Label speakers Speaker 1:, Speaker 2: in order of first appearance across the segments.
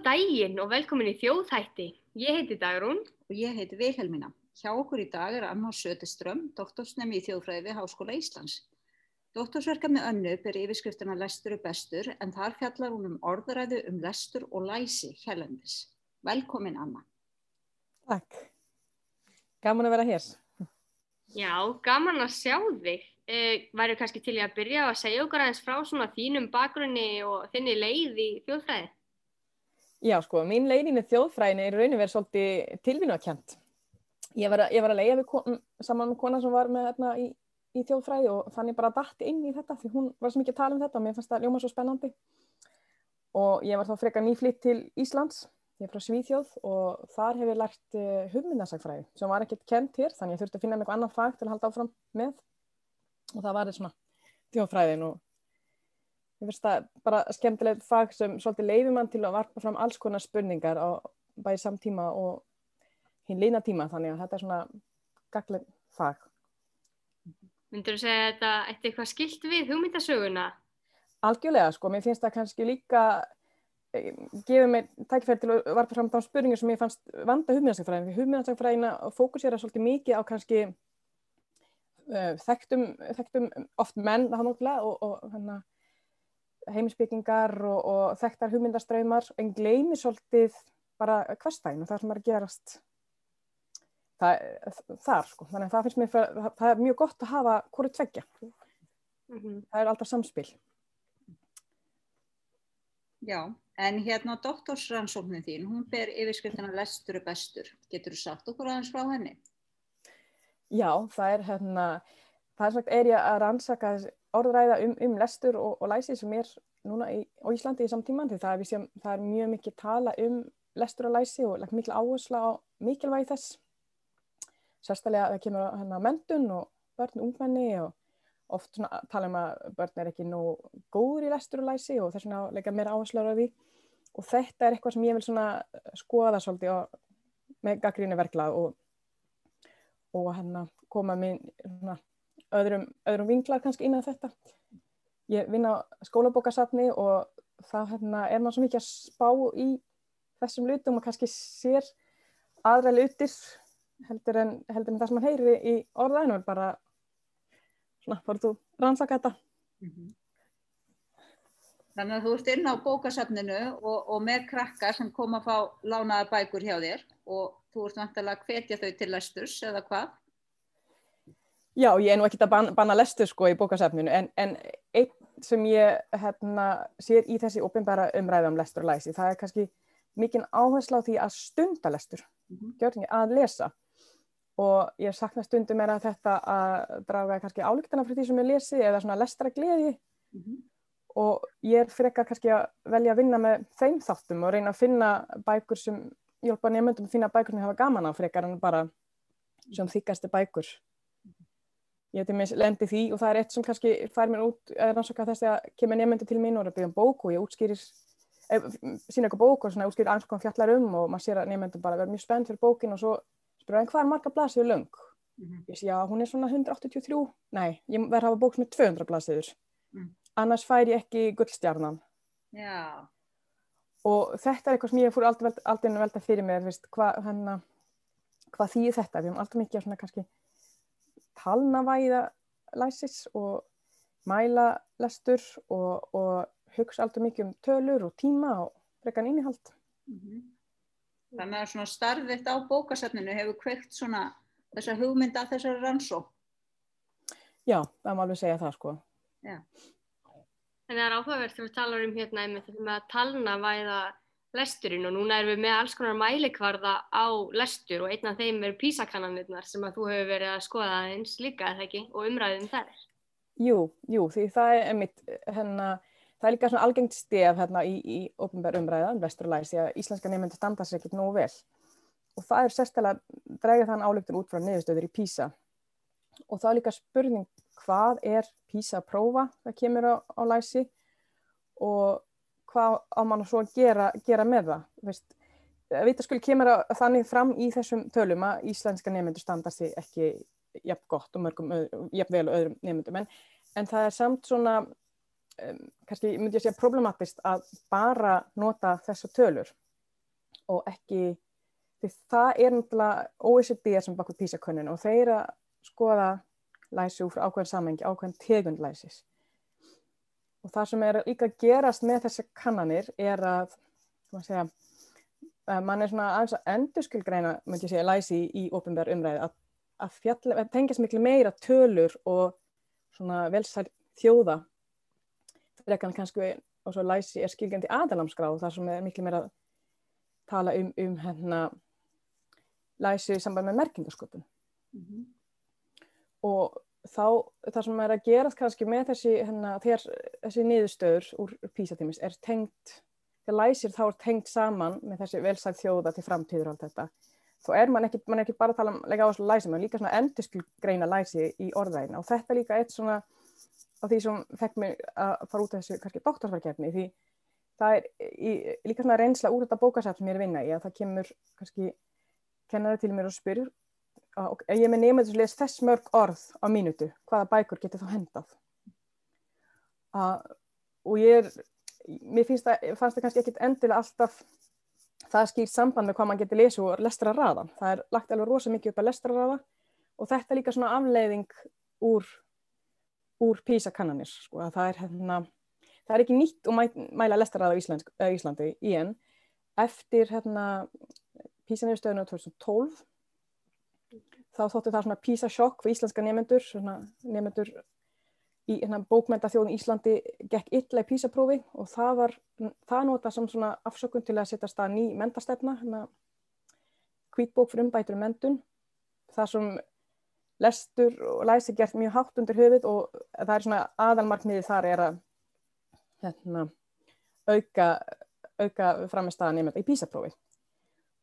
Speaker 1: Góðan daginn og velkomin í þjóðhætti. Ég heiti Dagrún.
Speaker 2: Og ég heiti Vilhelmina. Hjá okkur í dag er Anna Söteström, doktorsnemi í þjóðfræði við Háskóla Íslands. Doktorsverkefni önnu ber yfirskriftina Lestur og bestur en þar fjallar hún um orðræðu um lestur og læsi hérlendis. Velkomin Anna.
Speaker 3: Takk. Gaman að vera hér.
Speaker 1: Já, gaman að sjá þig. E, Væru kannski til í að byrja að segja okkar aðeins frá svona þínum bakgrunni og þinni leið í þjóðfræði?
Speaker 3: Já, sko, mín leiðin í þjóðfræðinni er raunin verið svolítið tilvinnakjönt. Ég var að, að leiða saman með kona sem var með hérna í, í þjóðfræði og þannig bara dætti inn í þetta því hún var svo mikið að tala um þetta og mér fannst það ljóma svo spennandi. Og ég var þá frekar nýflitt til Íslands, ég er frá Svíþjóð og þar hef ég lært uh, hugmyndasagfræði sem var ekkert kent hér þannig ég þurfti að finna með eitthvað annan fag til að halda áfram með og það var þetta ég finnst það bara skemmtilegt fag sem svolítið leiði mann til að varpa fram alls konar spurningar á bæði samtíma og hinn lína tíma þannig að þetta er svona gagleg fag.
Speaker 1: Myndur þú segja þetta eitt eitthvað skilt við hugmyndasöguna?
Speaker 3: Algjörlega sko, mér finnst það kannski líka gefið mér tækifæri til að varpa fram þá spurningar sem ég fannst vanda hugmyndasagfræðin því hugmyndasagfræðina fókusera svolítið mikið á kannski uh, þekktum, þekktum oft menn og, og hana, heimisbyggingar og, og þekktar hugmyndaströymar en gleymir svolítið bara hverstæðin og það sem er gerast það, þar sko. þannig að það finnst mér það, það er mjög gott að hafa hverju tveggja mm -hmm. það er alltaf samspil
Speaker 2: Já, en hérna doktorsrannsóknin þín, hún ber yfirskriftina lestur og bestur, getur þú sagt okkur aðeins frá henni?
Speaker 3: Já, það er hérna, það er sagt er ég að rannsaka orðræða um, um lestur og, og læsi sem er núna í, á Íslandi í samtíman því það er, sem, það er mjög mikið tala um lestur og læsi og like, mikil áhersla á mikilvægi þess. Sérstæðilega það kemur hérna mentun og börn og ungmenni og oft svona, tala um að börn er ekki nú góður í lestur og læsi og þess vegna leika meira áherslu á því og þetta er eitthvað sem ég vil svona skoða svolítið og, með gaggríni verklað og og hérna koma minn hérna, öðrum, öðrum vinklar kannski inn á þetta. Ég vinn á skólabókasafni og það hérna, er maður svo mikið að spá í þessum lutum og kannski sér aðra lutir heldur en, heldur en það sem maður heyri í orðaðinu bara svona, fórðu þú rannsaka þetta. Mm -hmm.
Speaker 2: Þannig að þú ert inn á bókasafninu og, og með krakka sem kom að fá lánaða bækur hjá þér og þú ert vantilega að hvetja þau til lesturs eða hvað?
Speaker 3: Já, ég er nú ekki að banna, banna lestur sko í bókasafninu en, en einn sem ég hérna, sér í þessi ofinbæra umræðum lestur og læsi, það er kannski mikinn áherslu á því að stunda lestur, mm -hmm. að lesa og ég sakna stundum meira að þetta að draga kannski álíktana fyrir því sem ég lesi eða svona lestra gleði mm -hmm. og ég er frekar kannski að velja að vinna með þeim þáttum og reyna að finna bækur sem hjálpa nefnundum að finna bækur sem hafa gaman á frekar en bara sem þykkastu bækur ég til minnst lendi því og það er eitt sem kannski fær mér út að rannsaka þess að kemur nefnundu til mín og er að byggja um bók og ég útskýrir eh, sína eitthvað bók og svona útskýrir alls konar fjallar um og maður sér að nefnundum bara verður mjög spennt fyrir bókin og svo spyrur hann hvað er marga blasið löng? Mm -hmm. ég sé já hún er svona 183 nei, ég verður að hafa bók sem er 200 blasiður mm. annars fær ég ekki gullstjarnan.
Speaker 2: Já.
Speaker 3: Og þetta er eitthvað sem ég fór aldrei, aldrei að velta fyrir mig hvað hana, hva þýðir þetta? Við höfum alltaf mikið svona kannski talnavæða læsis og mæla lestur og, og hugsa alltaf mikið um tölur og tíma og brekan innihald. Mm -hmm.
Speaker 2: Þannig að svona starfiðt á bókasafninu hefur kveikt svona þessa hugmynda þessari rannsó
Speaker 3: Já, það má alveg segja það sko.
Speaker 2: Já.
Speaker 1: En það er áhugavert þegar við talar um hérna með að talna væða lesturinn og núna erum við með alls konar mælikvarða á lestur og einn af þeim er písakannanirnar sem að þú hefur verið að skoða eins líka, eða ekki, og umræðum þær.
Speaker 3: Jú, jú, því það er mitt, hérna, það er líka svona algengt stef hérna í, í ofnbær umræða um lesturlæsi að íslenska nefndir standa sér ekkert nógu vel. Og það er sérstæðilega drægið þann álugtun út frá niðurstöður í písa og það er líka spurning hvað er PISA prófa það kemur á, á læsi. Og hvað á mann svo að gera, gera með það Veist, vitaskul kemur þannig fram í þessum tölum að íslenska nefnendur standa sig ekki jafn gott og mörgum jafn vel og öðrum nefnendum en, en það er samt svona um, kannski myndi ég segja problematist að bara nota þessa tölur og ekki, því það er náttúrulega OECD sem bakur písakönnun og þeir að skoða læsi úr ákveðin samengi, ákveðin tegund læsis. Og það sem er líka gerast með þessi kannanir er að, hvað segja, mann er svona aðeins að endurskilgreina, myndi ég segja, læsi í, í ofinbæra umræði, að, að, fjall, að tengja miklu meira tölur og svona velsæl þjóða frekar kannski og svo læsi er skilgjandi aðalamskráð þar sem er miklu meira að tala um, um hérna læsi í samband með merkingasköpun mm -hmm. og þá það sem er að gerast kannski með þessi hérna, þegar þessi niðurstöður úr písatímis er tengt þegar læsir þá er tengt saman með þessi velsæl þjóða til framtíður og allt þetta. Þá er mann ekki, man ekki bara að tala um lega á þessu læsi, mann líka svona endurskilgreina læsi í orðæðina og þetta líka eitt svona á því sem fekk mig að fara út af þessu kannski doktorsverkefni því það er í, líka svona reynsla úr þetta bókasætt sem ég er vinna í að það kemur kannski kennari til mér og spyr og ég með að lesa þess mörg orð á mínutu, hvaða bækur getur þá hendað uh, og ég er mér finnst það, fannst það kannski ekkit endilega alltaf það skýrt samband með hvað maður getur lesið og lestra raðan það er lagt alveg rosa mikið upp að lestra raða og þetta er líka svona afleiðing úr úr písakannanir sko, það er hérna það er ekki nýtt mæ, mæla lestaræða á Ísland, Íslandi í enn. Eftir hérna písanýrstöðinu 2012 þá þóttu það svona písasjokk fyrir íslenska nefnendur nefnendur í hérna, bókmentaþjóðin Íslandi gekk illa í písaprófi og það var það nota sem svona afsökun til að setja stað ný mentastefna hérna hvítbók fyrir umbætur um mentun það sem lestur og læsi gert mjög hátt undir höfuð og það er svona aðalmarkmiði þar er að hérna, auka, auka framistæða nefnda í písaprófi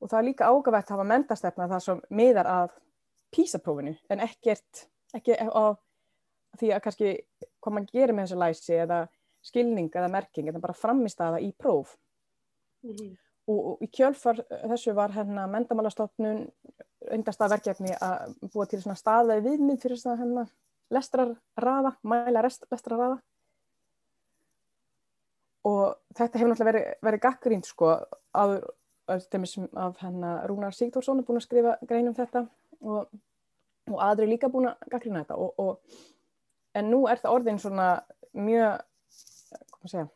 Speaker 3: og það er líka ágævægt að hafa mentastefna það sem miðar að písaprófinu en ekkert ekki á því að kannski hvað mann gerir með þessu læsi eða skilning eða merking eða bara framistæða í próf mm -hmm. og, og í kjölfar þessu var hérna mendamálastofnun undast að verkefni að búa til svona staðið viðmið fyrir svona hérna lestrarraða, mæla lestrarraða og þetta hefur náttúrulega verið, verið gaggrínt sko áður af hérna Rúnar Sigþórsson er búin að skrifa grein um þetta og, og aðri líka búin að gaggrína þetta og, og, en nú er það orðin svona mjög segja,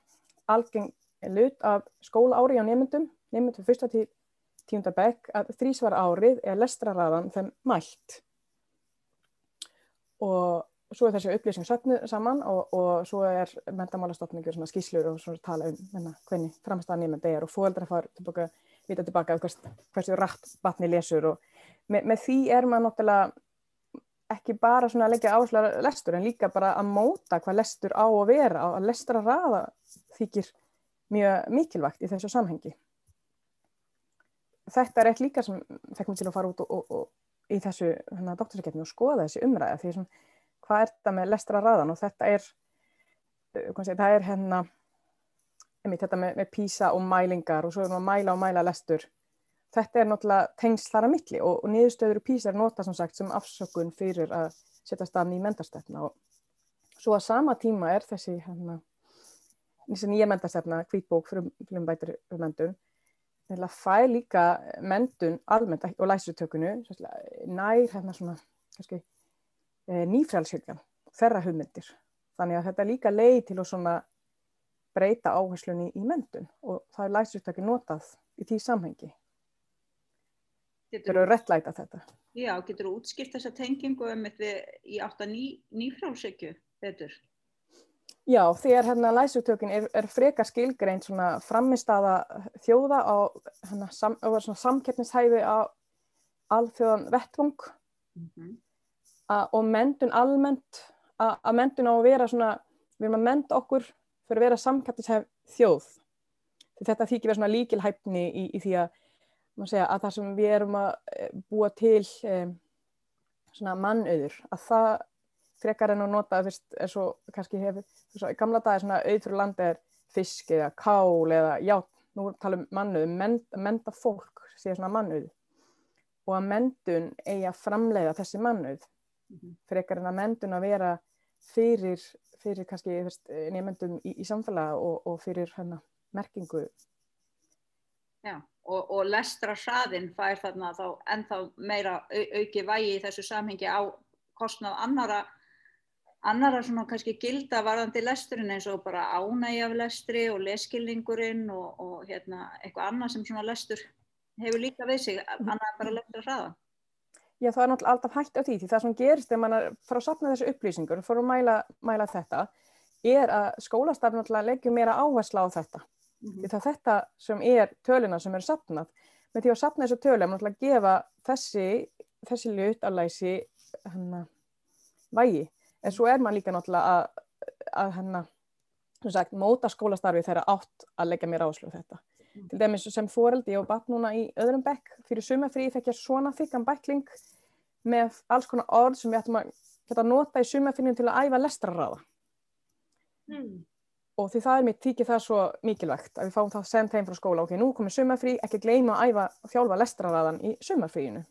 Speaker 3: algeng lut af skóla ári á nefndum, nefndum fyrsta til tíunda bekk að þrísvar árið er lestraraðan þeim mælt. Og svo er þessi upplýsing saman og, og svo er mentamálastofningur skíslur og svona tala um menna, hvernig framstæðan nýmend er og fóðaldra far tilbaka, vita tilbaka hvers, hversu rætt batni lesur og með, með því er maður náttúrulega ekki bara svona að leggja áslara lestur en líka bara að móta hvað lestur á að vera og að lestra raða þykir mjög mikilvægt í þessu samhengi. Þetta er eitt líka sem fekk mér til að fara út og, og, og í þessu hérna, doktorsakefni og skoða þessi umræða því sem, hvað er þetta með lestra raðan og þetta er uh, sé, það er hérna einmitt, þetta með, með písa og mælingar og svo er það að mæla og mæla lestur. Þetta er náttúrulega tengsl þar að milli og, og niðurstöður og písa er nota sem sagt sem afsökun fyrir að setja stafn í mentarstefna og svo að sama tíma er þessi hérna, þessi nýja mentarstefna hvítbók fyrir um bætir um mentum fæ líka mentun almennt og læsutökunu nær hérna svona e, nýfrælshyggjan þerra hugmyndir þannig að þetta líka leið til að svona breyta áherslunni í mentun og það er læsutökun notað í því samhengi Getur þú réttlæta þetta?
Speaker 2: Já, getur þú útskilt þessa tengingu um í átt að ný, nýfrálshyggju betur?
Speaker 3: Já, þegar hérna læsutökin er, er frekar skilgreint svona framistaða þjóða á hérna, sam, samkeppnishæfi á alþjóðan vettvung mm -hmm. og mentun almennt að mentun á að vera svona, við erum að menta okkur fyrir að vera samkeppnishæf þjóð. Þetta þykir vera svona líkilhæfni í, í því að, segja, að það sem við erum að eh, búa til um, svona mannauður, að það frekar en að nota fyrst, er svo kannski hefur, svo gamla dag er svona auð fyrir landi er fisk eða kál eða já, nú talum mannuð, mend, menda fólk sé svona mannuð og að mendun eigi að framleiða þessi mannuð mm -hmm. frekar en að mendun að vera fyrir, fyrir kannski nefndum í, í samfélag og, og fyrir hérna merkingu
Speaker 2: Já, og, og lestra hraðin fær þarna þá ennþá meira au, auki vægi í þessu samhengi á kostnað annara annara svona kannski gilda varðandi lesturinn eins og bara ánægi af lestri og leskilningurinn og, og hérna, eitthvað annað sem svona lestur hefur líka við sig annað bara lestra hraða.
Speaker 3: Já, það er náttúrulega alltaf hægt á því, því það sem gerist þegar mann fara að sapna þessu upplýsingur og fara að mæla, mæla þetta, er að skólastafn náttúrulega leggjum meira áhersla á þetta. Mm -hmm. Það er þetta sem er töluna sem eru sapnað. Með því að sapna þessu tölu er náttúrulega að gefa þessi, þessi lut að læsi hana, vægi. En svo er mann líka náttúrulega að, að hana, sagt, móta skólastarfi þegar átt að leggja meira áherslu á þetta. Til dæmis sem fóreldi og batt núna í öðrum bekk fyrir sumafrí fekk ég svona þykkan bækling með alls konar orð sem við ættum að geta nota í sumafrínum til að æfa lestrarraða. Mm. Og því það er mitt tíkið það svo mikilvægt að við fáum það sendt heim frá skóla. Ok, nú komið sumafrí, ekki gleyma að æfa þjálfa lestrarraðan í sumafríinu.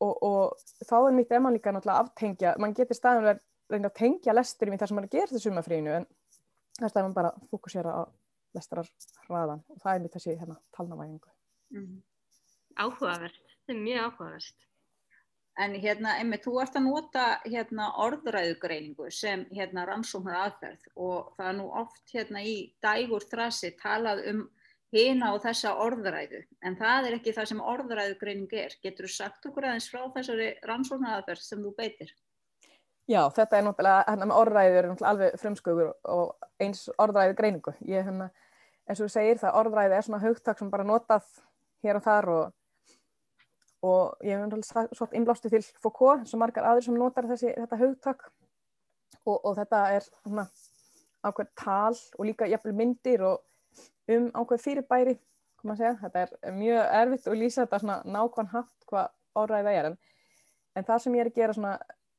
Speaker 3: Og, og þá er mitt eman líka náttúrulega aftengja, mann getur staðan að reyna að tengja lesturum í það sem mann er til sumafríinu en það er staðan bara að fókusera á lestrarraðan og það er mitt þessi hérna, talnavægingu.
Speaker 1: Mm. Áhugavert, þetta er mjög áhugavert.
Speaker 2: En hérna, einmitt, þú ert að nota hérna, orðræðugreiningu sem hérna, rannsóknar aðferð og það er nú oft hérna, í dægur þrasi talað um hina og þessa orðræðu, en það er ekki það sem orðræðugreining er. Getur þú sagt okkur aðeins frá þessari rannsóknar aðferð sem þú beitir?
Speaker 3: Já, þetta er náttúrulega, hérna með orðræður er náttúrulega alveg frumskugur og eins orðræðu greiningu. Ég, hérna, eins og þú segir það, orðræði er svona hugtak sem bara notað hér og þar og og ég hef náttúrulega svort innblástu til Foucault sem margar aður sem notar þessi, þetta hugtak. Og, og þetta er svona ákveð tal og líka jafnvel myndir og um ákveð fyrirbæri þetta er mjög erfitt að lýsa þetta svona nákvæm hatt hvað orðræði það er. En, en það sem ég er að gera svona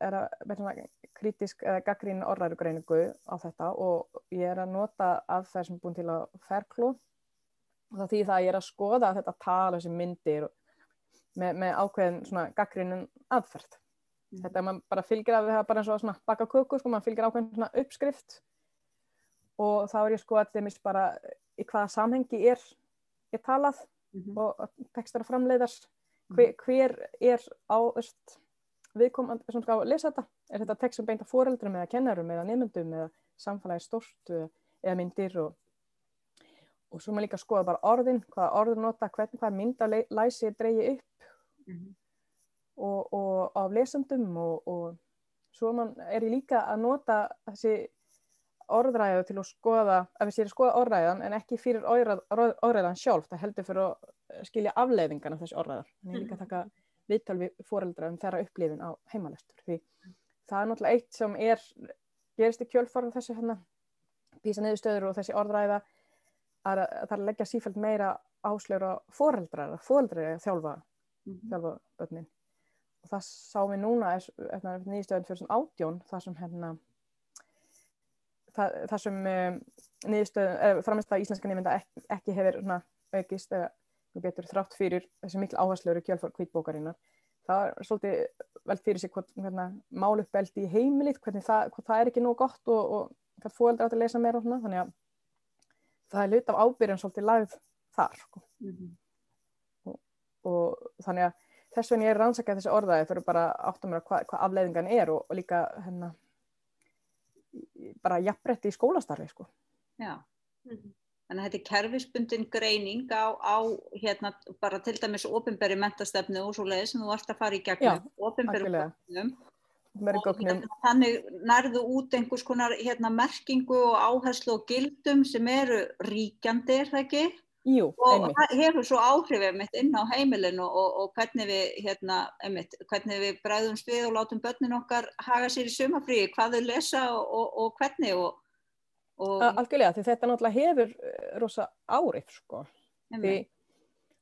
Speaker 3: er að kritisk eða gaggrín orðræðugreiningu á þetta og ég er að nota að það sem er búin til að ferklu og það þýðir það að ég er að skoða þetta tal, þessi myndir með, með ákveðin svona gaggrinnum aðferð. Mm. Þetta er maður bara fylgir af það bara eins og svona baka köku, sko, maður fylgir ákveðin svona uppskrift og þá er ég sko allir mis bara í hvaða samhengi er, er talað mm -hmm. og tekstar framleiðars, mhm. hver, hver er á öst, viðkomand sem skal lesa þetta, er þetta tekst sem beint af foreldrum eða kennarum eða nefndum eða samfélagi stort eða myndir og og svo maður líka að skoða bara orðin, hvaða orður nota, hvernig hvaða myndalæsi er dreyið upp mm -hmm. og, og af lesandum og, og svo man, er líka að nota þessi orðræðu til að skoða, ef við séum að skoða orðræðan en ekki fyrir orðræð, orðræðan sjálf, það heldur fyrir að skilja afleiðingarna þessi orðræðar. Þannig ég líka að taka viðtal við fóreldra um þeirra upplifin á heimalestur. Því það er náttúrulega eitt sem er, gerist í kjölfarið þessu hérna, písa niðurstöður og þessi orðræða að það að leggja sífælt meira áslögur á fóreldrar, fóreldrar þjálfa mm -hmm. þjálfa börnin og það sá við núna eftir nýðstöðun 2018 þar sem hérna það, þar sem um, framist að íslenska nefnda ekki, ekki hefur svona, aukist eða betur þrátt fyrir þessi miklu áherslu í kjálfur kvítbókarinnar það er svolítið veld fyrir sig hérna, máluppbeldi í heimilið hvernig það, það er ekki nú gott og, og hvað fóaldra átt að lesa meira þannig að það er lut af ábyrjum svolítið lagð þar sko. mm -hmm og þannig að þess vegna ég er rannsakað þessi orðaði fyrir bara áttum mér hvað hva afleiðingan er og, og líka hérna bara jafnbretti í skólastarfi sko.
Speaker 2: Já, mm -hmm. Þannig að þetta er kerfisbundin greining á, á hérna bara til dæmis ofinberi mentastefnu og svo leiði sem þú vart að fara í gegnum. Ofinberi gögnum. Og hérna, þannig nærðu út einhvers konar hérna merkingu og áherslu og gildum sem eru ríkjandi er það ekki?
Speaker 3: Jú,
Speaker 2: og það hefur svo áhrifið mitt inn á heimilinu og, og hvernig við hérna, einmitt, hvernig við bræðumst við og látum börnin okkar haga sér í sumafríi, hvað þau lesa og, og hvernig og,
Speaker 3: Algjörlega, því þetta náttúrulega hefur eh, rosa árif sko því,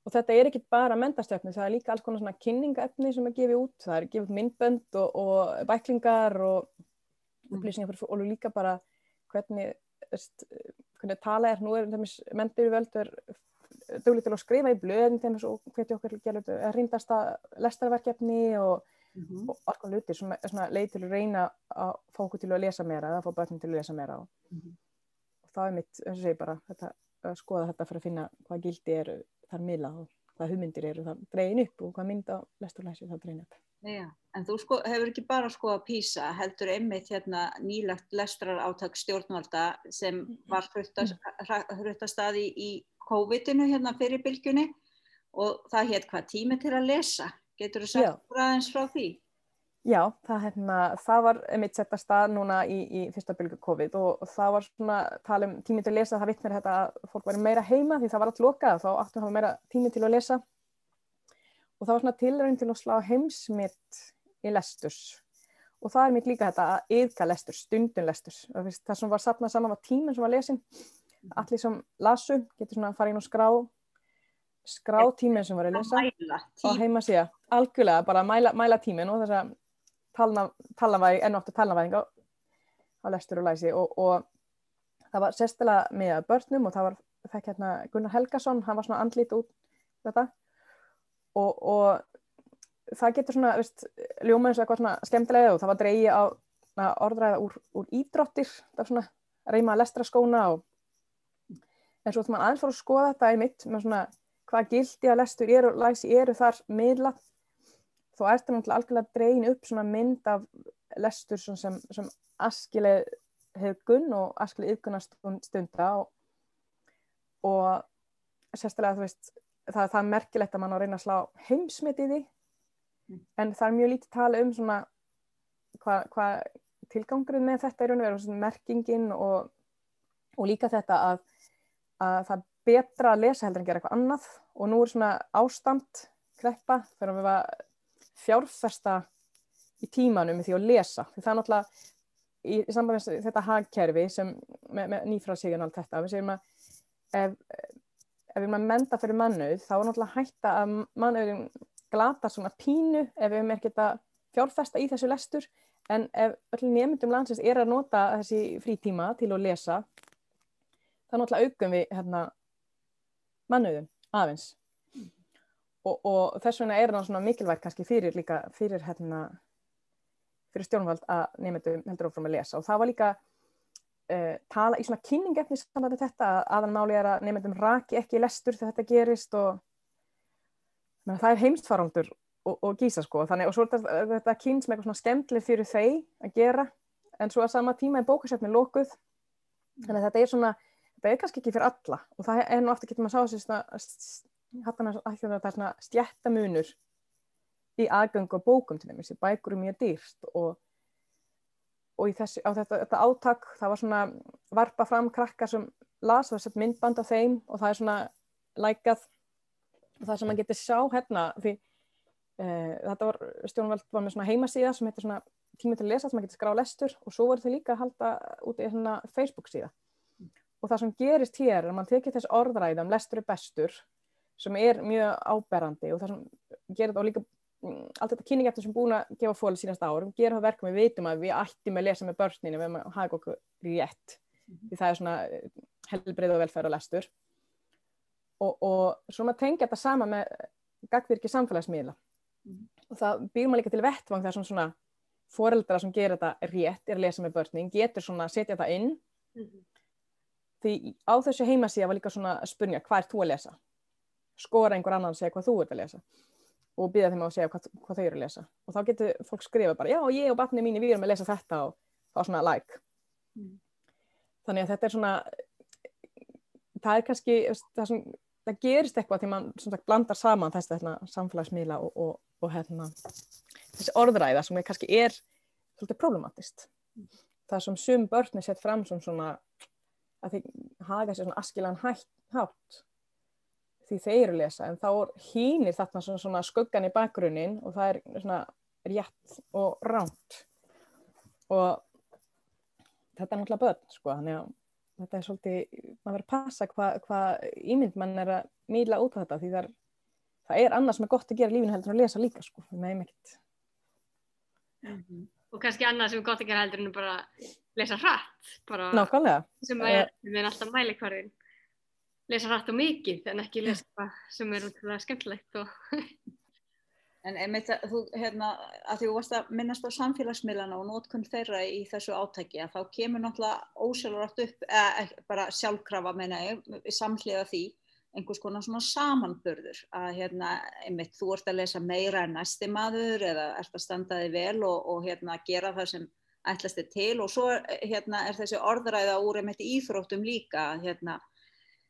Speaker 3: og þetta er ekki bara mentastöfni, það er líka alls konar svona kynningaefni sem er gefið út, það er gefið myndbönd og bæklingar og mm. upplýsingar fyrir og líka bara hvernig hvernig tala er, nú er mentur völdur dögulegt til að skrifa í blöðin þeim og hvernig okkur gerur að rýndast að lestarverkefni og, mm -hmm. og alls konar luti sem er svona leið til að reyna að fá okkur til að lesa meira eða að fá börnum til að lesa meira og, mm -hmm. Og það er mitt, eins og segi bara þetta að skoða þetta fyrir að finna hvað gildi eru þar miðla og hvað hugmyndir eru þar dregin upp og hvað mynd á lesturlæsi það dregin upp.
Speaker 2: Já, en þú sko, hefur ekki bara skoðað PISA, heldur einmitt hérna nýlagt lestrar áttak stjórnvalda sem var hruttastaði í COVID-inu hérna fyrir bylgjunni og það hétt hvað tími til að lesa. Getur þú sagt aðeins frá því?
Speaker 3: Já, það, hérna, það var mitt sett að stað núna í, í fyrsta bylgu COVID og það var svona tala um tími til að lesa, það vittnir þetta að fólk væri meira heima því það var allt lokað, þá áttum við að hafa meira tími til að lesa. Og það var svona tilræðin til að slá heimsmitt í lesturs og það er mitt líka þetta að yðka lesturs, stundun lesturs, það sem var sapnað saman var tíminn sem var lesin, allir sem lasu getur svona að fara inn og skrá skrá tíminn sem var að lesa. Og heima síðan, algjörlega bara mæla, mæla tíminn og þess að talnavæðing, enn ofta talnavæðing á, á lestur og læsi. Og, og það var sérstilega með börnum og það var fekk hérna Gunnar Helgason, hann var svona andlít út þetta. Og, og það getur svona, veist, ljóma eins og eitthvað svona skemmtilega og það var dreyji á orðræða úr, úr ídrottir, það var svona reyma að lestra skóna og en svo þú maður aðeins fór að skoða þetta í mitt með svona hvað gildi að lestur eru og læsi eru þar miðlat þó ertu náttúrulega algjörlega dreyin upp svona mynd af lestur sem, sem askileg hefgun og askileg yfgunast stunda og, og sérstilega þú veist það, það er merkilegt að mann á að reyna að slá heimsmynd í því mm. en það er mjög lítið tala um svona hvað hva tilgangurinn með þetta er veru merkingin og, og líka þetta að, að það er betra að lesa heldur en gera eitthvað annað og nú er svona ástand kreppa þegar við var fjárfesta í tímanum því að lesa. Því það er náttúrulega í, í samband með þetta hagkerfi sem með, með nýfrasíðan allt þetta við segjum að ef, ef við erum að menda fyrir mannuð þá er náttúrulega hætta að mannuðum glata svona pínu ef við erum ekkert að fjárfesta í þessu lestur. En ef öllum nefndum landsins er að nota þessi frítíma til að lesa þá náttúrulega augum við hérna, mannuðum aðeins og, og þess vegna er það svona mikilvægt kannski fyrir líka fyrir hérna fyrir stjórnvald að nefndum heldur áfram að lesa. Og það var líka uh, tala í svona kynningefni saman með þetta að aðanmáli er að nefndum raki ekki lestur þegar þetta gerist og menn, það er heimstfarandur og, og gísa sko. Þannig og svo er þetta, þetta kynns með eitthvað svona skemmtileg fyrir þeir að gera en svo að sama tíma er bókasöfni lókuð þannig að þetta er svona þetta er kannski ekki fyrir alla. Og það er nú aftur getur maður að sá hann að það er svona stjættamunur í aðgöngu og bókum til þeim, bækur er mjög dýrst og, og þessi, á þetta, þetta átak það var svona varpa fram krakkar sem las, það var sett myndband af þeim og það er svona lækað. Og það sem maður getur sjá hérna því e, þetta var, stjórnveld var með svona heimasíða sem heitir svona tími til að lesa sem maður getur skrá lestur og svo voru þau líka að halda út í svona Facebook síða. Og það sem gerist hér er að mann tekið þess orðræðum um lestur er bestur sem er mjög áberandi og það sem gerir þetta og líka mm, allt þetta kynningeftur sem búin að gefa fólk sínast árum, gera það verkum við veitum að við ættum að lesa með börninu við hafa okkur rétt mm -hmm. því það er svona eh, helbrið og velferð og lestur og, og svo maður tengja þetta sama með gagvirkir samfélagsmiðla mm -hmm. og það býr maður líka til vettvang þar svona foreldra sem gerir þetta rétt er að lesa með börnin, getur svona að setja það inn -hmm. því á þessu heimasíða var líka svona að spurninga hvað er þú að lesa skora einhver annan að segja hvað þú ert að lesa og býða þeim að segja hvað, hvað þau eru að lesa og þá getur fólk skrifa bara já ég og batni mín við erum að lesa þetta og þá svona like mm. þannig að þetta er svona það er kannski það, sem, það gerist eitthvað því mann sagt, blandar saman þessi hérna, samfélagsmiðla og, og, og hérna, þessi orðræða sem er kannski er svolítið problematist mm. það sem sum börni sett fram sem svona að þið hafa þessi svona askilan hátt því þeir eru lesa en þá hýnir þarna svona, svona skuggan í bakgrunnin og það er svona rétt og ránt og þetta er náttúrulega börn sko þannig að þetta er svolítið, maður verður að passa hvað hva ímynd mann er að mýla út á þetta því það er, það er annað sem er gott að gera lífinu heldur en að lesa líka sko með einmitt.
Speaker 1: Mm -hmm. og kannski annað sem er gott að gera heldur en bara lesa hratt bara
Speaker 3: Nákvæmlega.
Speaker 1: sem er, er alltaf mælikvarðin lesa hrætt og mikið en ekki lesa það sem er útrúlega skemmtilegt og
Speaker 2: En einmitt að þú, hérna, að þú varst að minnast á samfélagsmiðlana og nótkunn þeirra í þessu átæki að þá kemur náttúrulega ósjálfrátt upp, eða bara sjálfkrafa meina ég, samhliða því einhvers konar svona samanburður að hérna, einmitt, þú ert að lesa meira en næsti maður eða ert að standa þig vel og, og hérna, gera það sem ætlast þig til. Og svo hérna, er þessi orðræða úr einmitt íþróttum líka hérna,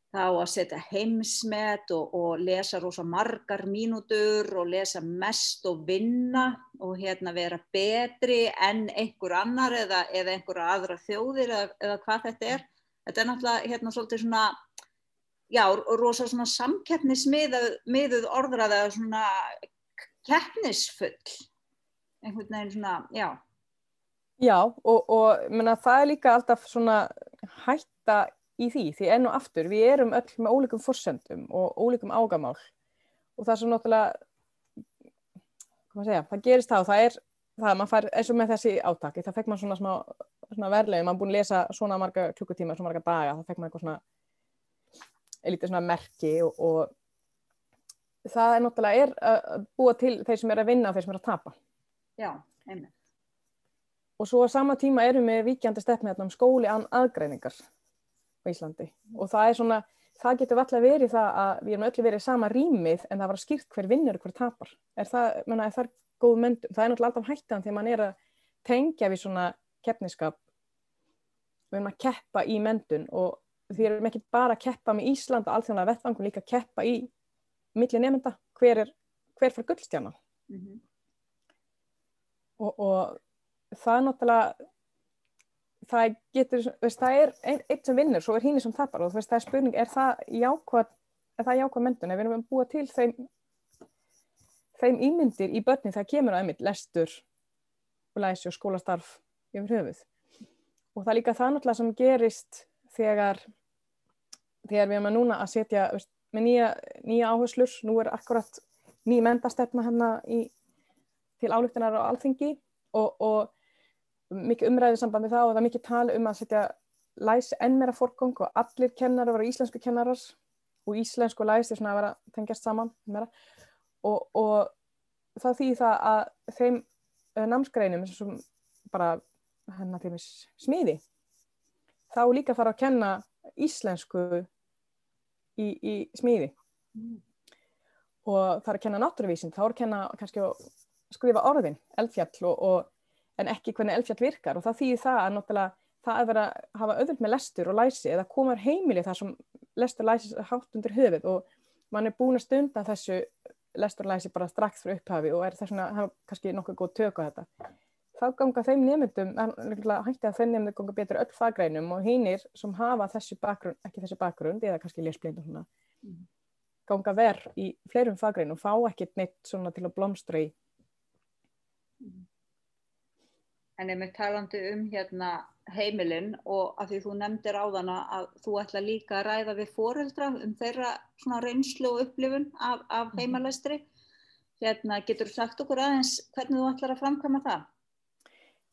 Speaker 2: þá að setja heimsmet og, og lesa rosa margar mínútur og lesa mest og vinna og hérna vera betri enn einhver annar eða, eða einhverja aðra þjóðir eða, eða hvað þetta er. Þetta er náttúrulega hérna svolítið svona, já, rosa svona samkeppnismiðuð orðraða svona keppnisfull, einhvern veginn svona, já.
Speaker 3: Já, og, og menna, það er líka alltaf svona hætta í því, því enn og aftur við erum öll með ólíkum forsendum og ólíkum ágamál. Og það svo náttúrulega segja, það gerist þá, það er það að maður fær, eins og með þessi átaki það fekk maður svona, smá, svona verðlega maður búin að lesa svona marga klukkutíma, svona marga daga það fekk maður eitthvað svona lítið svona merki og, og það er náttúrulega er að búa til þeir sem er að vinna og þeir sem er að tapa.
Speaker 2: Já, einmitt.
Speaker 3: Og svo á sama tíma erum við vikjandi stefni um skóli án aðgreiningar á Íslandi. Og það er svona, það getur alltaf verið það að við erum öll verið sama rýmið en það var skýrt hver vinnur og hver tapar. Er það, menna, er það góð möndum það er náttúrulega alltaf hættan þegar mann er að tengja við svona keppniskap. Við erum að keppa í möndun og því erum ekki bara að keppa með Ísland og allþjóðanlega vettvangum líka að keppa í milli nefnda, hver er hver fyrir gullstjana mm -hmm. og, og það er náttúrulega það getur, veist, það er einn ein sem vinnur, svo er hínni sem tapar. Og veist, það er spurning, er það jákvæð er það jákvæð myndun, ef við erum búið til þeim þeim ímyndir í börnin það kemur á einmitt lestur og læsi og skólastarf yfir höfuð. Og það er líka það náttúrulega sem gerist þegar þegar við erum að núna að setja veist, með nýja, nýja áherslur, nú er akkurat ný mendastefna hérna í, til álíktunar á alþingi. Og, og mikið umræðið samband með það og það er mikið tala um að setja læs enn meira fórgóng og allir kennar að vera íslensku kennarar og íslensku læs er svona að vera tengjast saman og, og það þýðir það að þeim uh, námsgreinum sem bara hennar til smiði þá líka fara að kenna íslensku í, í smiði mm. og það er að kenna náttúruvísind, þá er að kenna kannski að skrifa orðin, eldfjall og, og en ekki hvernig eldfjall virkar og það þýðir það að náttúrulega það að vera að hafa öðvöld með lestur og læsi eða komar heimili þar sem lestur og læsi hátt undir höfuð og mann er búin að stunda þessu lestur og læsi bara strax frá upphafi og er þess að hafa kannski nokkuð góð tök á þetta. Þá ganga þeim nefndum, hætti að þeim nefndum ganga betur öll faggreinum og hinnir sem hafa þessu bakgrunn, ekki þessu bakgrunn, eða kannski lesblind og svona, mm. ganga verð í fleirum faggreinum fá ekkert neitt til að blómstra í.
Speaker 2: En ef við talandi um hérna heimilinn og að því þú nefndir á þann að þú ætla líka að ræða við foreldra um þeirra svona reynslu og upplifun af, af mhm. heimalestri hérna getur þú sagt okkur aðeins hvernig þú ætlar að framkvæma það?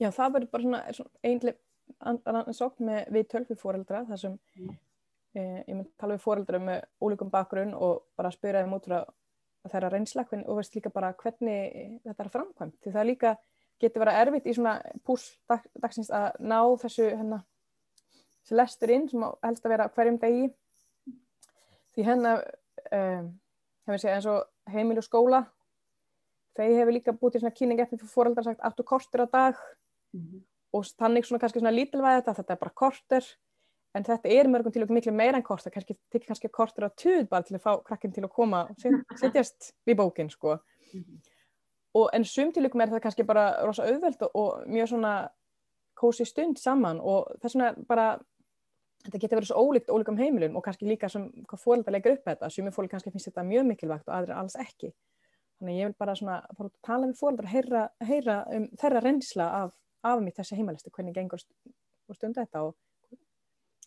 Speaker 3: Já það verður bara svona, svona einlega sókn með við tölfi foreldra þar sem mm. e, ég myndi tala við foreldra með ólíkum bakgrunn og bara spyrja þeim út frá þeirra reynsla og veist líka bara hvernig þetta er framkvæmt því það er líka getur verið erfitt í svona pús dag, dagsins að ná þessu hérna, þessu lestur inn sem helst að vera hverjum degi. Því hennar um, hefur séð eins og heimil og skóla þeir hefur líka búið til svona kynningeppni fyrir fóröldar sagt aftur kortur á dag? Mm -hmm. og þannig svona kannski svona lítilvæði þetta þetta er bara kortur en þetta er mörgum til okkur miklu meira en kortur kannski tekir kannski kortur á tuð bara til að fá krakkin til að koma og setjast við bókin sko. Mm -hmm og en sumtilugum er það kannski bara rosa auðveld og, og mjög svona kósi stund saman. Og þess vegna bara þetta getur verið svo ólíkt ólíkum heimilum og kannski líka sem hvað fólk að leggja upp þetta. Sumir fólk kannski finnst þetta mjög mikilvægt og aðri alls ekki. Þannig ég vil bara svona bara tala við fólk og heyra, heyra um þeirra reynsla af, af mitt þessi heimalisti hvernig gengur stund þetta og,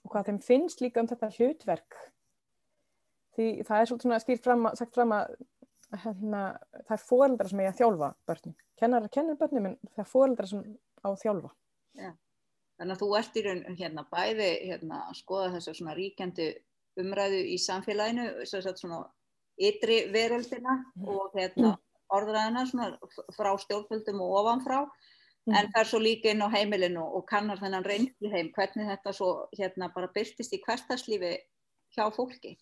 Speaker 3: og hvað þeim finnst líka um þetta hlutverk. Því það er svolítið svona skýrt fram, sagt fram að hérna, það er fóreldra sem er að þjálfa börnum. Kennar að kenna börnum en það er fóreldra sem á að þjálfa.
Speaker 2: Ja. Þannig að þú ert í raun hérna, bæði hérna, að skoða þessu svona ríkjandi umræðu í samfélaginu, þess að svona ytri veröldina mm. og hérna orðræðina svona frá stjórnvöldum og ofanfrá
Speaker 3: Mhm.
Speaker 2: en fer svo líka inn á heimilinu og kannar þennan reynslu heim hvernig þetta svo hérna bara byrtist í hverstarslífi hjá fólki.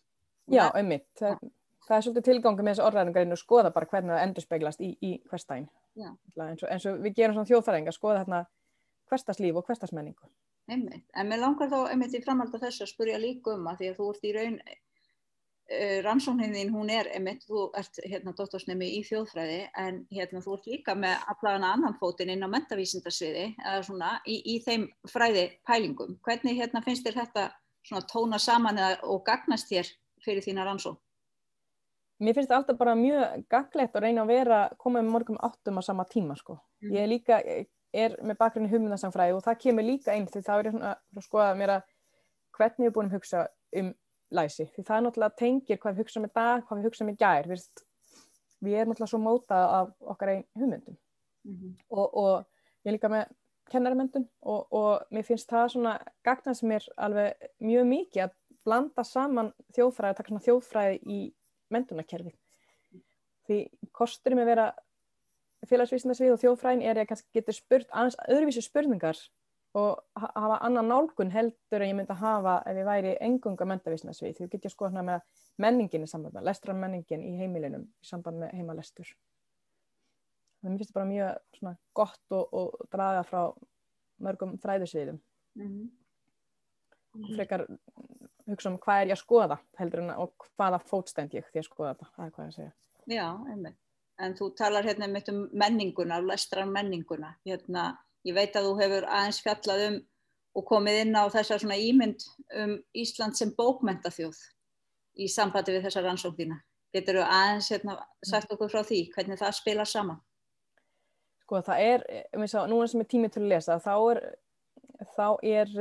Speaker 3: Já, einmitt. Það, það er svolítið tilgangi með þessu orðræðingarinn og skoða bara hvernig það endur speglast í, í hverstæðin.
Speaker 2: Já.
Speaker 3: Eins eins og við gerum svona þjóðfæring að skoða hérna hverstarslíf og hverstarsmenningu.
Speaker 2: Einmitt. En mér langar þá einmitt í framhald af þessu að spurja líka um að því að þú ert í raun uh, rannsóknin þín, hún er einmitt, þú ert hérna dóttorsnemi í þjóðfræði en hérna þú ert líka með allavega annan fótinn inn á mentavísindarsviði eða svona í, í þeim fræði pælingum. Hvernig hérna finnst þér þetta svona tóna saman eða, og gagnast þér fyrir þína rannsókn?
Speaker 3: Mér finnst þetta alltaf bara mjög gaglegt að reyna að vera, koma með morgum áttum á sama tíma sko.
Speaker 2: Mm.
Speaker 3: Ég er líka, er með bakgrunni hugmyndasamfræði og það kemur líka einn því þá er ég svona að skoða mér að hvernig við erum búin að hugsa um læsi. Því það er náttúrulega tengir hvað við hugsa með dag, hvað við hugsa með gær. Við, við erum náttúrulega svo mótað af okkar einn hugmyndum.
Speaker 2: Mm -hmm.
Speaker 3: og, og ég er líka með kennaramöndun og, og mér finnst það svona gagnast mér alveg mjög mikið að blanda saman þjóðfræði, taka svona þjóðfræði í mendunarkerfi. Því kosturum að vera félagsvísindarsvið og þjóðfræðin er að kannski getur spurt aðeins öðruvísi spurningar og hafa annan nálgun heldur en ég myndi að hafa ef ég væri engunga mentavísindarsvið. Því get ég sko hérna með menningin í samband með, lestran menningin í heimilinum í samband með heimalestur. Þannig að mér finnst þetta bara mjög gott og, og draga frá mörgum fræðusviðum. Mm -hmm. Frekar hugsa um hvað er ég að skoða heldur en og hvaða fótstend ég því að skoða þetta, það er hvað ég að segja.
Speaker 2: Já, einmitt. En þú talar hérna mitt um menninguna, lestran menninguna. Hérna, ég veit að þú hefur aðeins fjallað um og komið inn á þessa svona ímynd um Ísland sem bókmentaþjóð í sambandi við þessa rannsóknina. Getur þú aðeins hérna, sagt okkur frá því, hvernig það spila saman?
Speaker 3: Sko það er, sá, núna sem er tímið til að lesa, þá er, þá er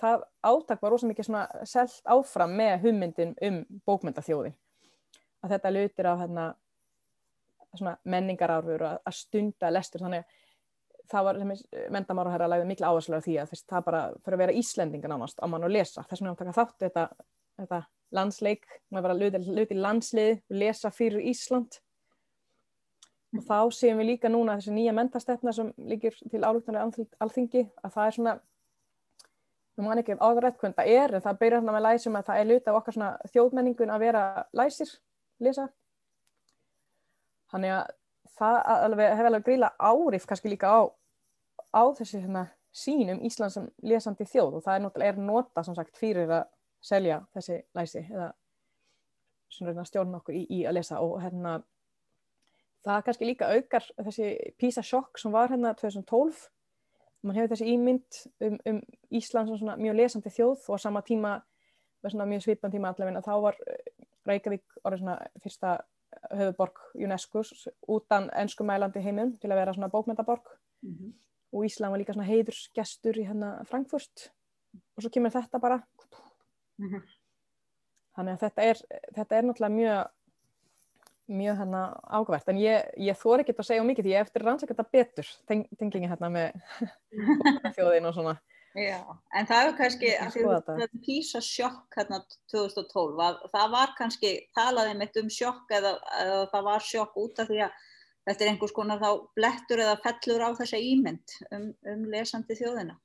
Speaker 3: það átak var rosa mikið svona selt áfram með hugmyndin um bókmentaþjóði. Að þetta lutir á hérna svona menningarárfur og að stunda lestur. Þannig að það var mendamára að læða miklu áherslu af því að þess, það bara fyrir að vera Íslendinga nánast á mann að lesa. Þess vegna að taka þátt þetta, þetta landsleik, maður var að luti landslið og lesa fyrir Ísland og þá séum við líka núna þessi nýja mentastefna sem líkir til álugtanlega alþingi að það er svona nú man ekki áðrætt hvernig það er en það byrjar hérna með læsum að það er luta á okkar svona þjóðmenningun að vera læsir, lesa. Þannig að það alveg, hefur alveg gríla árif kannski líka á, á þessi hérna, sín um Ísland sem lesandi þjóð. Og það er náttúrulega er nota sem sagt fyrir að selja þessi læsi eða svona stjórn okkur í, í að lesa og hérna það kannski líka aukar þessi PISA sjokk sem var hérna 2012 mann hefur þessi ímynd um, um Ísland sem svona mjög lesandi þjóð og á sama tíma mjög svipan tíma allaveg að þá var Reykjavík orðið svona fyrsta höfuborg UNESCO útan ennskumælandi heimum til að vera svona bókmyndaborg mm -hmm. og Ísland var líka svona heiðursgestur í hérna Frankfurt og svo kemur þetta bara mm -hmm. þannig að þetta er þetta er náttúrulega mjög mjög hérna ágært en ég, ég þóri ekki að segja mikið því ég eftir rannsaka þetta betur teng, tengingi hérna með þjóðin og svona.
Speaker 2: Já, en það er kannski að písa sjokk hérna 2012, að það var kannski talaði mitt um sjokk eða, eða það var sjokk út af því að þetta er einhvers konar þá blettur eða fellur á þessa ímynd um, um lesandi þjóðina.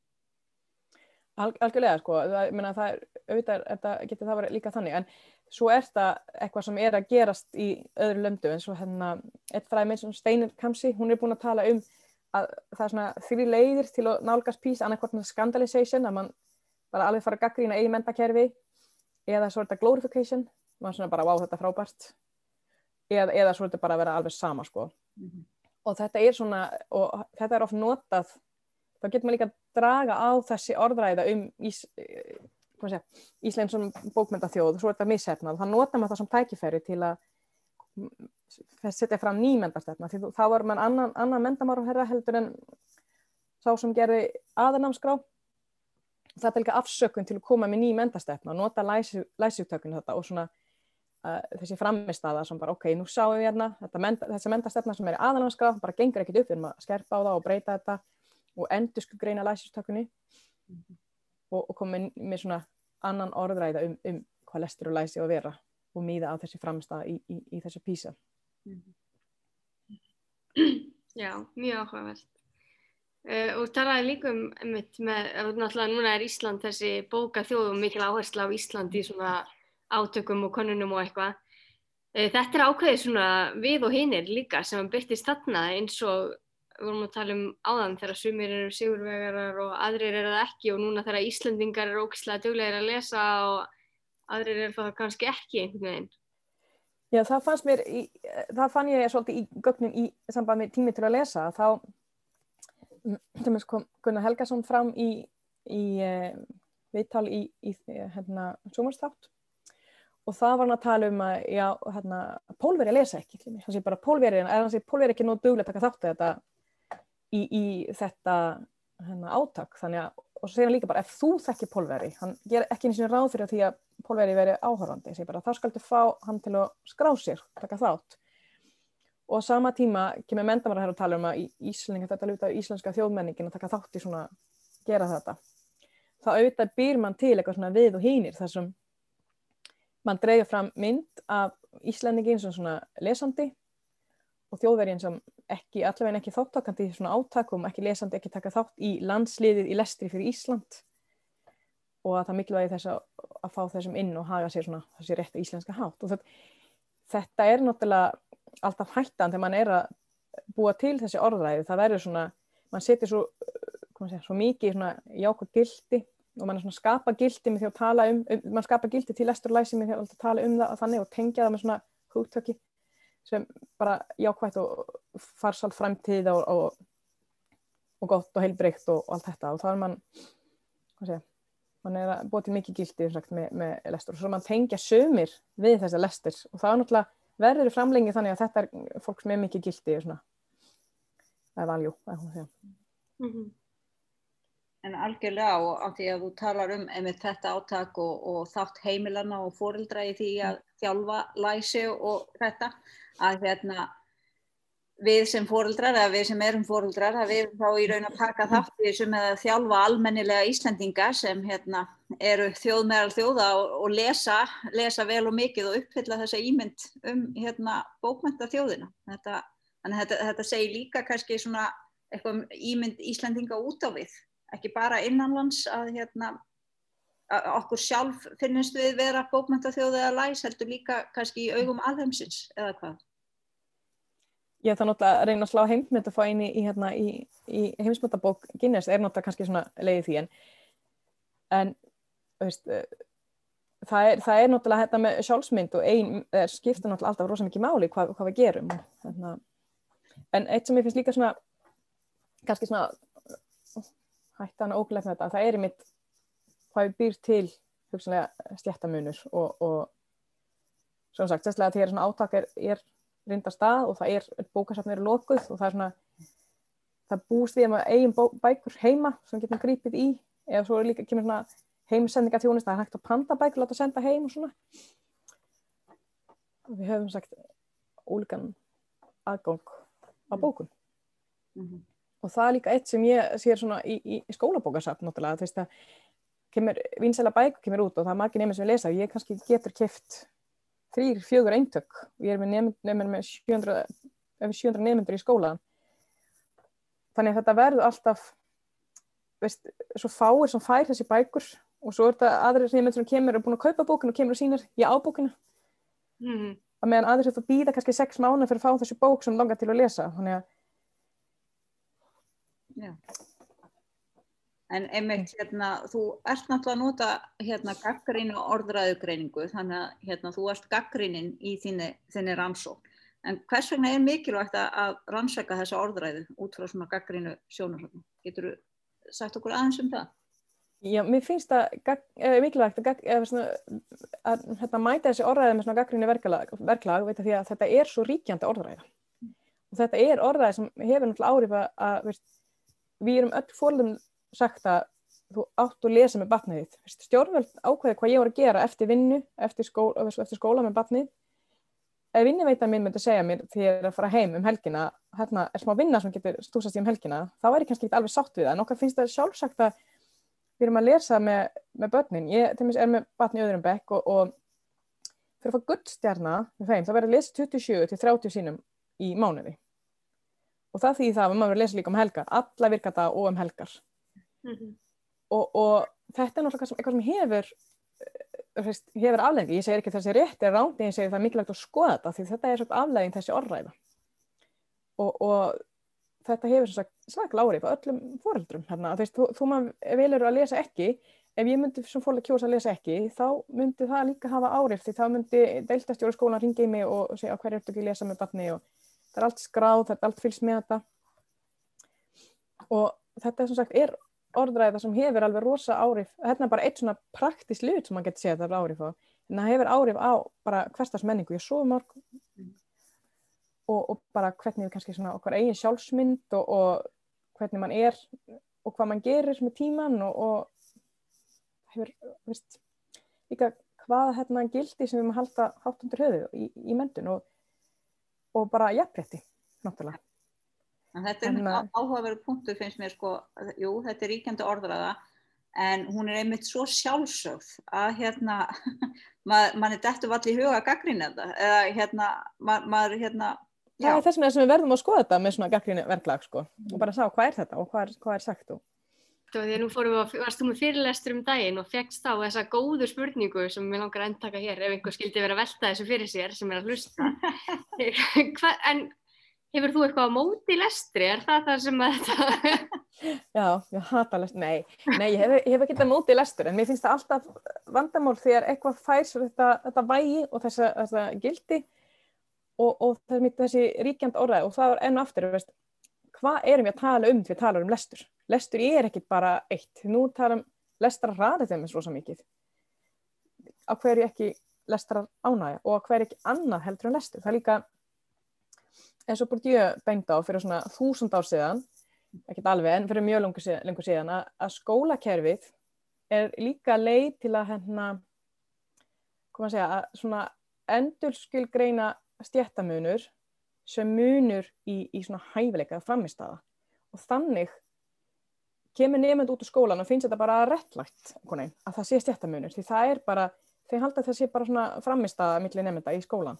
Speaker 3: Al, algjörlega sko, það, menna, það er, auðvitað, þetta getur það verið líka þannig, en svo er það eitthvað sem er að gerast í öðru löndu, eins og hérna, eitt fræði með Steinir Kamsi, hún er búin að tala um að það er svona þrý leiðir til að nálgast pís, annarkvæmt með scandalization, að mann bara alveg fara að gaggrína eigi mentakerfi, eða svo er þetta glorification, mann svona bara, wow, þetta er frábært, eða, eða svo er þetta bara að vera alveg sama, sko. Mm -hmm. Og þetta er svona, og þetta er oft notað, þá getur maður líka að draga á þessi orðræða um ís, segja, Ísland sem bókmyndaþjóð, svo er þetta missefnað, þá notar maður það sem tækifæri til að setja fram nýmendastefna því þá var mann annan, annan mendamárum herra heldur en sá sem gerði aðernámskrá þetta er líka afsökun til að koma með nýmendastefna og nota læsjúttökun og svona uh, þessi framistaða sem bara ok, nú sáum við hérna menda, þessi mendastefna sem er í aðernámskrá bara gengur ekkit upp, við erum að skerpa á það og breyta þetta og endur sko greina læsjúttökunni mm -hmm. Og, og koma með, svona annan orðræða um, um hvað lestur og læsi að vera og míða á þessi framstæða í, í, í þessu písa. -hmm.
Speaker 1: Já, mjög áhugavert. Uh, og talaði líka um, einmitt, með, náttúrulega núna er Ísland þessi bóka þjóð og mikil áhersla á Ísland í svona átökum og konunum og eitthvað. Uh, þetta er ákveðið svona við og hinnir líka sem byrtist þarna eins og vorum að tala um áðan þegar sumir eru sigurvegarar og aðrir eru það ekki og núna þegar Íslandingar eru ógislega duglegir að lesa og aðrir eru það kannski ekki einhvern veginn.
Speaker 3: Já, það fannst mér, í, það fann ég svolítið í gögnin í samband með tími til að lesa, þá mm, kom Gunnar Helgason fram í, í uh, viðtal í, í hérna, sumarstátt og það var hann að tala um að, já, hérna, pólveri að lesa ekki, þannig að bara pólveri, er að ekki nóg duglega að taka þáttu þetta í, í þetta hérna, átak, þannig að, og svo segir hann líka bara, ef þú þekkir pólveri, hann ger ekki eins og ráð fyrir því að pólveri verið áhörfandi, bara, þá skaldu fá hann til að skrá sér, taka þátt. Og sama tíma kemur mendamara hér að tala um að Íslinga, þetta luta íslenska þjóðmenningin að taka þátt í svona, gera þetta. Þá auðvitað býr mann til eitthvað svona við og hínir þar sem mann dreyður fram mynd af Íslandingin sem svona lesandi og þjóðvergin sem ekki, allavega ekki þáttakandi í svona átakum, ekki lesandi, ekki taka þátt í landsliðið í lestri fyrir Ísland og að það mikilvægi þess að, að fá þessum inn og haga sér svona þessi réttu íslenska hátt. Og þetta, þetta er náttúrulega alltaf hættan þegar mann er að búa til þessi orðræði, það verður svona mann setur svo, segja, svo mikið svona jákvæð gildi og mann er svona skapa gildi með því að tala um, um mann skapa gildi til lesturlæsi með því að tala um það þannig og tengja það með svona húttöki sem bara jákvægt og farsal framtíð og, og, og gott og heilbreykt og, og allt þetta. Og þá er mann segja mann er að búa til mikið gildi sagt, með, með lestur. Og svo mann tengja sömur við þessar lestur og það er náttúrulega verður framlengi þannig að þetta er fólk sem er mikið gildi og svona. Það er valjú mm
Speaker 2: -hmm. En algjörlega og af því að þú talar um þetta áttak og, og þátt heimilarna og fórildra í því að þjálfa læsi og þetta að hérna við sem fóruldrar eða við sem erum fóruldrar að við þá í raun að taka þátt í þessu með að þjálfa almennilega Íslandinga sem hérna, eru þjóð meðal þjóða og, og lesa, lesa vel og mikið og uppfylla þessa ímynd um hérna, bókmynda þjóðina. Þetta, þetta, þetta segir líka kannski svona um ímynd Íslandinga út á við, ekki bara innanlands að, hérna, að okkur sjálf finnist við vera bókmynda þjóð eða læs heldur líka kannski í augum alheimsins eða hvað
Speaker 3: ég það náttúrulega að reyna að slá heimsmynd að fá inn í, hérna, í, í heimsmyndabók Guinness er náttúrulega kannski svona leiðið því en, en veist, eh, það, er, það er náttúrulega þetta með sjálfsmynd og ein skipta náttúrulega alltaf rosa mikið máli hvað, hvað við gerum hérna. en eitt sem ég finnst líka svona kannski svona hættan óglægt með þetta það er í mitt hvað býr til hugsanlega stjættamunur og, og svona sagt, sérstaklega að því að svona átak er, er rinda stað og það er, bókasafn eru lokuð og það er svona, það búst við með eigin bækur heima sem getum grípið í, eða svo líka, kemur svona heimsendinga þjónist, það er hægt að panta bækur, láta senda heim og svona. Og við höfum sagt ólíkan aðgang á bókum. Mm -hmm. Og það er líka eitt sem ég sér svona í, í, í skólabókasafn náttúrulega, þú veist að kemur, vinsæla bækur kemur út og það er margir nefnir sem við lesa og ég kannski getur kæft þrýr, fjögur eintök og ég er með nefnir með 700, 700 nefnir í skólan þannig að þetta verður alltaf veist, svo fáir sem fær þessi bækur og svo er þetta aðrir nefnir sem kemur og búin að kaupa bókinu og kemur og sínir í ábókinu mm. að meðan aðrir þetta býða kannski 6 mánu fyrir að fá þessi bók sem langar til að lesa. Þannig að
Speaker 2: Já En einmitt, hérna, þú ert náttúrulega að nota hérna, gaggrínu orðræðugreiningu, þannig að hérna, þú ert gaggrínin í þinni, rannsók. En hvers vegna er mikilvægt að rannsæka þessa orðræðu út frá svona gaggrínu sjónarhaldum? Getur þú sagt okkur aðeins um það?
Speaker 3: Já, mér finnst það eh, mikilvægt að, að, að, að hérna, mæta þessi orðræði með svona gaggrínu verklag, verklag því að þetta er svo ríkjandi orðræða. Og þetta er orðræði sem hefur náttúrulega árið að við erum öll fólum sagt að þú átt að lesa með batnið þitt. Stjórnveld ákveði hvað ég voru að gera eftir vinnu, eftir skóla, eftir skóla með batnið ef vinniveitan minn myndi segja mér því ég er að fara heim um helgina hérna er smá vinna sem getur stúsast í um helgina þá ég kannski ekki alveg sátt við það. En okkar finnst það sjálfsagt að við erum að lesa með, með börnin. Ég til dæmis er með batni öðrum bekk og, og fyrir að fá gullstjarna með þeim þá verður að lesa 27 til 30 sínum í mánuði og það því það að maður verður að lesa líka um helgar. Alla virkata og um helgar.
Speaker 1: Mm -hmm.
Speaker 3: og, og þetta er náttúrulega eitthvað sem, hefur veist, hefur aflegging, ég segir ekki þessi rétt er rándi, ég segir það er mikilvægt að skoða þetta því þetta er svona aflegging þessi orðræða. Og, og þetta hefur svaklega árið á öllum fóreldrum hérna, þú veist, þú, þú maður velur að lesa ekki ef ég myndi sem fólk kjósa að lesa ekki þá myndi það líka hafa árið því þá myndi deiltastjóru skólan ringa í mig og segja hverju ertu ekki að lesa með barni og það er allt skráð, það er allt fylgst með þetta. Og þetta er sem sagt er orðræða sem hefur alveg rosa árif þetta er bara eitt svona praktisk lut sem maður getur séð þetta er árif á, en það hefur árif á bara hverstars menningu, ég svo mörg og, og bara hvernig við kannski svona okkar eigin sjálfsmynd og, og hvernig mann er og hvað mann gerir með tíman og, og hefur, veist líka hvaða hérna gildi sem við maður halda hátt undir höfuð í, í myndun og, og bara jafnrétti, náttúrulega.
Speaker 2: En þetta er
Speaker 3: En,
Speaker 2: einmitt
Speaker 3: uh,
Speaker 2: áhugaverður punktur finnst mér sko, jú, þetta er ríkjandi orðræða en hún er einmitt svo sjálfsögð að hérna maður man er dettu vall í huga þetta. Eða hérna, ma maður hérna, já,
Speaker 3: það er þess vegna sem við verðum að skoða þetta með svona gaggrinni verklag sko. Og bara sá hvað er þetta og hvað er, hvað er sagt og
Speaker 1: Veist, nú fórum við að, varst þú með fyrirlestur um daginn og fegst þá þessa góðu spurningu sem við langar að endtaka hér ef einhver skildi vera að velta þessu fyrir sér sem er að hlusta. Hva, en hefur þú eitthvað á móti lestri? Er það það sem að þetta...
Speaker 3: já, ég hata lestur, nei, nei ég hef, ég hef ekki þetta móti lestur en mér finnst það alltaf vandamál þegar eitthvað fær svo þetta, þetta vægi og þessa, þessa gildi og, og þessi ríkjand orðaði og það er enn aftur, veist, hvað erum við að tala um því við tala um lestur? Lestur er ekkit bara eitt, nú tala um lestrar hraðið þeim eins rosa mikið. Á hverju ekki lestrar ánægja og á hverju ekki annað heldur en lestur. Það er líka eins og Bourdieu beinda á fyrir svona þúsund ár síðan, ekkert alveg en fyrir mjög lengur síðan, lengur síðan að, að skólakerfið er líka leið til að hérna, koma að segja, að svona endurskilgreina stjættamunur sem munur í, í svona hæfileika framistaða og þannig kemur nefnd út úr skólan og finnst þetta bara réttlægt konin, að það sé stjættamunur því það er bara, þeir halda að það sé bara svona framistaða millir nefnda í skólan.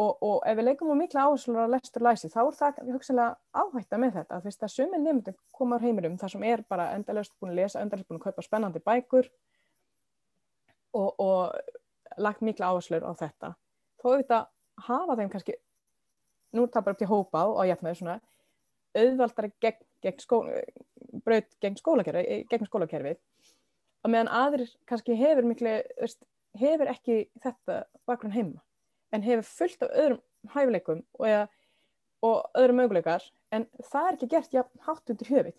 Speaker 3: Og, og ef við leikum á mikla áherslur að lestur læsi þá er það hugsanlega áhætta með þetta fyrst að sumir nefndir koma á heimurum þar sem er bara endalust búin að lesa, endalust búin að kaupa spennandi bækur og, og lagt mikla áherslur á þetta. Þó auðvitað hafa þeim kannski nú bara upp til hópa og jafnveg svona auðvaldari gegn, gegn skó, braut gegn skólakerfi gegn skólakerfið. Og meðan aðrir kannski hefur miklu veist, hefur ekki þetta bakgrunn heima en hefur fullt af öðrum hæfileikum og, eða, og öðrum möguleikar en það er ekki gert jafn hátt undir höfið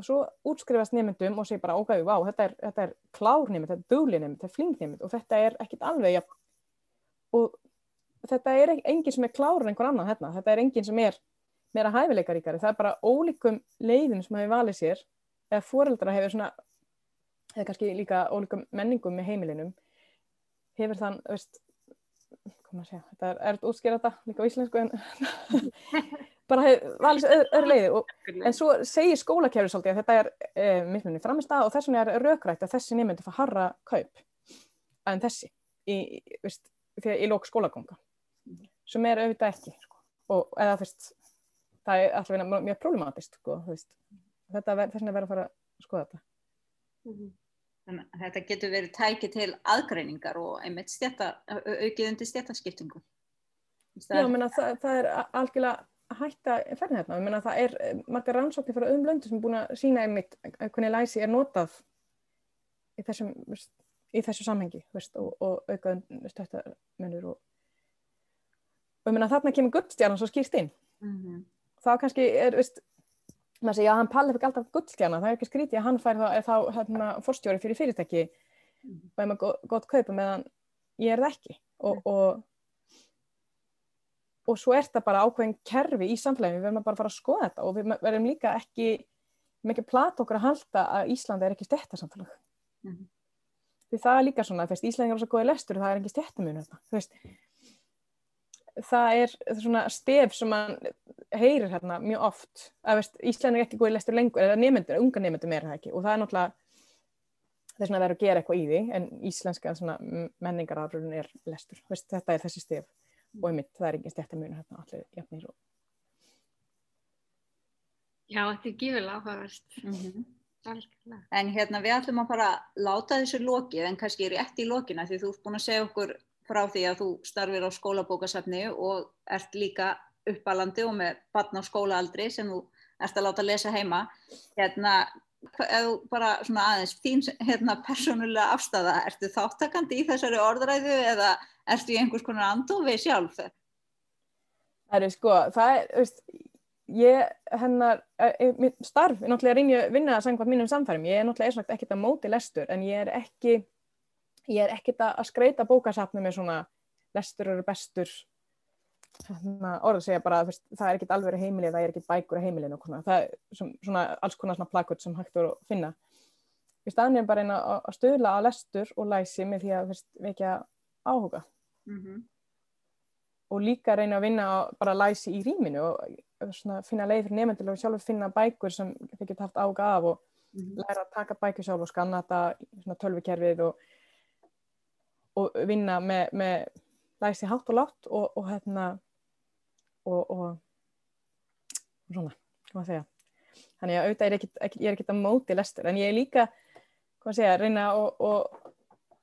Speaker 3: og svo útskrifast nefndum og segir bara ok, vá, þetta er, þetta er klár nefnd, þetta er dugli nefnd, þetta er flink nefnd og þetta er ekkit alveg jafn og þetta er enginn sem er klár en einhver annan hérna, þetta er enginn sem er meira hæfileikaríkari, það er bara ólíkum leiðin sem hefur valið sér eða foreldra hefur svona eða kannski líka ólíkum menningum með heimilinum hefur þann, veist koma að segja, þetta er erft útskýra þetta líka á íslensku en bara hefur valið sér öðru, öðru leiði. Og, en svo segir skólakerfi svolítið að þetta er e, mismunni framist að og þess vegna er raukrætt að þessi nefndi fá harra kaup en þessi í, veist, í lók skólaganga sem er auðvitað ekki sko. og eða fyrst það er alltaf mjög problematist sko, þetta er þess vegna verður að fara að skoða þetta.
Speaker 2: Þannig að þetta getur verið tæki til aðgreiningar og einmitt stjætta, aukið undir stjættaskiptingu.
Speaker 3: Já, menna, það, það er algjörlega hætta ferðin hérna, ég menna það er margar rannsóknir fyrir öðum löndu sem er búin að sína einmitt hvernig læsi er notað í þessum í þessu samhengi veist, og, og auka stjættamennur og, og menna þarna kemur gullstjarnan svo skýrst inn.
Speaker 2: Mm -hmm.
Speaker 3: Þá kannski er, veist maður segja að hann Palli fikk alltaf gullstjana, það er ekki skrítið að hann fær þá, þá hérna, fórstjóri fyrir fyrirtæki og er með gott, kaupa meðan ég er það ekki og, mm. og, og svo er þetta bara ákveðin kerfi í samfélaginu, við verðum bara að fara að skoða þetta og við verðum líka ekki mikið plat okkur að halda að Íslandi er ekki stjættasamfélag mm. því það er líka svona, Íslandi er svo góði lestur það er ekki stjættamun það er svona stef sem mann heyrir hérna mjög oft. Að veist, Ísland er ekki góði lestur lengur eða nefndur, unga nefndur meira það ekki. Og það er náttúrulega þess að vera að gera eitthvað í því en íslenska menningarafröðun er lestur. Veist, þetta er þessi stef. Og einmitt það er ekki stjættamun hérna allir jafnir og
Speaker 1: Já, þetta er gífilega áhugaverst.
Speaker 2: Mm -hmm. En hérna við ætlum að fara að láta þessu lokið en kannski rétt í lokina því þú ert búin að segja okkur frá því að þú starfir á skólabókasafni og ert líka uppalandi og með barn á skólaaldri sem þú ert að láta lesa heima. Hérna, þú bara svona aðeins, þín hérna, persónulega afstæða, ertu þáttakandi í þessari orðræðu eða ertu í einhvers konar andofi sjálf?
Speaker 3: Það er sko, það er, veist, ég, hennar, e, e, starf er náttúrulega að reyna að vinna það samkvæmt mínum samfærum, ég er náttúrulega einsagt ekkert að móti lestur en ég er ekki, ég er ekkert að skreita bókasafnu með svona lestur eru bestur orð að segja bara að það er ekkert alveg heimilið, það er ekkert bækur heimilið og það er svona alls konar svona plakut sem hægt voru að finna í staðin er bara einn að stöðla að lestur og læsi með því að vekja áhuga mm -hmm. og líka reyna að vinna bara læsi í rýminu og svona, finna leið fyrir nefndilega og sjálfur finna bækur sem þið geta haft áhuga af og -hmm. læra að taka bækur sjálf og skanna þetta tölvikerfið og, og vinna með, með læsi hátt og látt og, og hérna og, og svona, hvað segja þannig að auðvitað er ég er ekkert að móti lestur en ég er líka, hvað segja reyna og, og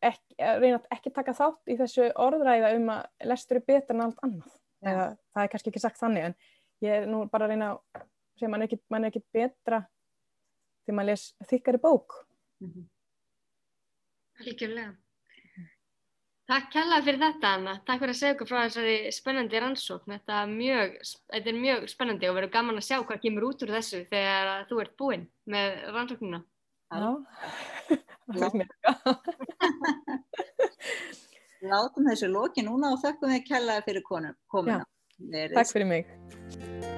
Speaker 3: ekki, reyna að ekki taka þátt í þessu orðræða um að lestur er betur en allt annað ja. Eða, það er kannski ekki sagt þannig en ég er nú bara að reyna að segja, mann er ekki, man ekki betra þegar maður les þykkari bók mm -hmm.
Speaker 1: Líkjumlega Takk kærlega fyrir þetta Anna, takk fyrir að segja okkur frá þessari spennandi rannsókn, þetta er mjög, þetta er mjög spennandi og verður gaman að sjá hvað kemur út úr þessu þegar þú ert búinn með rannsóknuna.
Speaker 3: Já, það er mjög gaman.
Speaker 2: Látum þessu loki núna og þakkum við kærlega fyrir komuna.
Speaker 3: Já, takk fyrir mig.